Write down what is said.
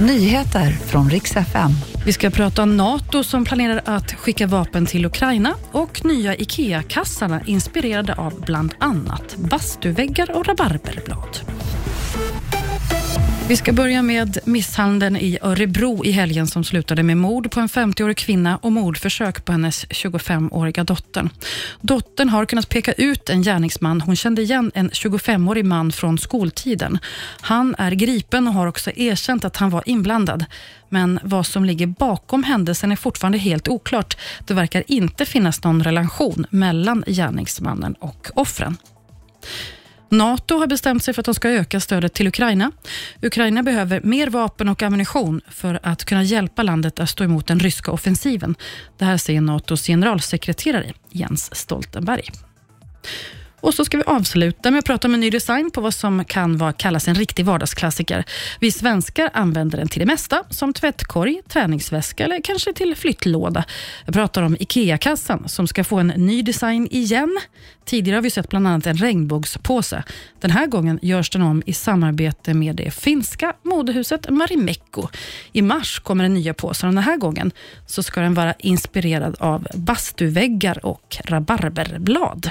Nyheter från riks FM. Vi ska prata om NATO som planerar att skicka vapen till Ukraina och nya IKEA-kassarna inspirerade av bland annat bastuväggar och rabarberblad. Vi ska börja med misshandeln i Örebro i helgen som slutade med mord på en 50-årig kvinna och mordförsök på hennes 25-åriga dotter. Dottern har kunnat peka ut en gärningsman. Hon kände igen en 25-årig man från skoltiden. Han är gripen och har också erkänt att han var inblandad. Men vad som ligger bakom händelsen är fortfarande helt oklart. Det verkar inte finnas någon relation mellan gärningsmannen och offren. NATO har bestämt sig för att de ska öka stödet till Ukraina. Ukraina behöver mer vapen och ammunition för att kunna hjälpa landet att stå emot den ryska offensiven. Det här säger NATOs generalsekreterare Jens Stoltenberg. Och så ska vi avsluta med att prata om en ny design på vad som kan vara, kallas en riktig vardagsklassiker. Vi svenskar använder den till det mesta, som tvättkorg, träningsväska eller kanske till flyttlåda. Jag pratar om IKEA-kassan som ska få en ny design igen. Tidigare har vi sett bland annat en regnbågspåse. Den här gången görs den om i samarbete med det finska modehuset Marimekko. I mars kommer den nya påsen och den här gången så ska den vara inspirerad av bastuväggar och rabarberblad.